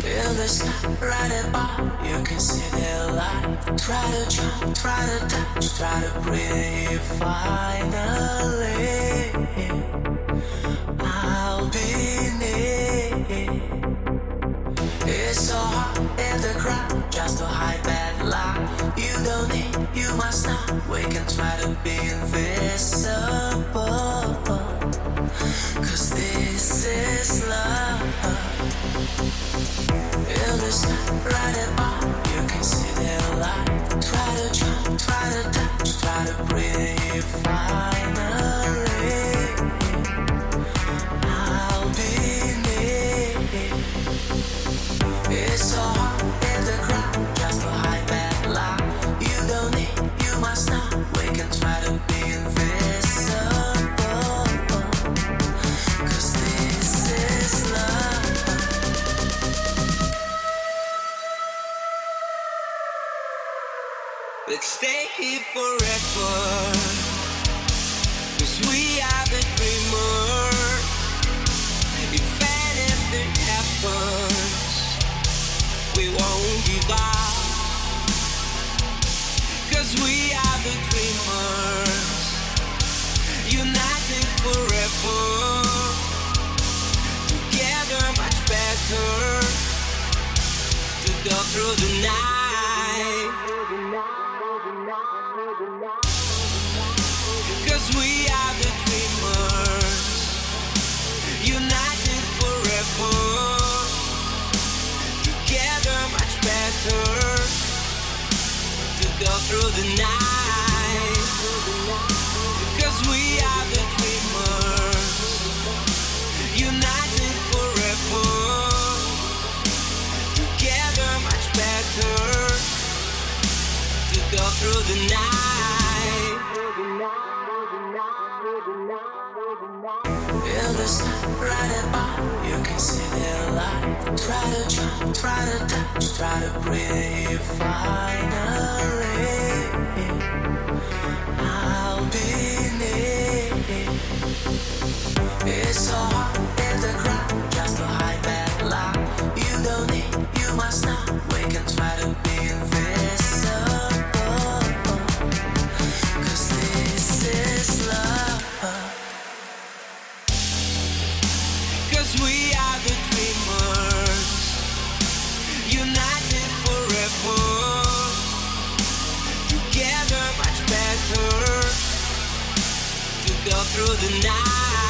the sky right above, you can see the light. Try to jump, try to touch, try to breathe. Finally, I'll be near. It's so hot in the crowd just to hide that light. You don't need, you must not. We can try to be invisible. Cause this is love. In the sky, you can see the light. Try to jump, try to touch, try to breathe. Finally, Let's stay here forever. Cause we are the dreamers. If anything happens, we won't give up. Cause we are the dreamers. United forever. Together much better. To go through the night. Through the night, 'cause we are the dreamers, united forever. Together, much better to go through the night. You can see the light. Try to jump, try to touch, try to breathe. Finally, through the night.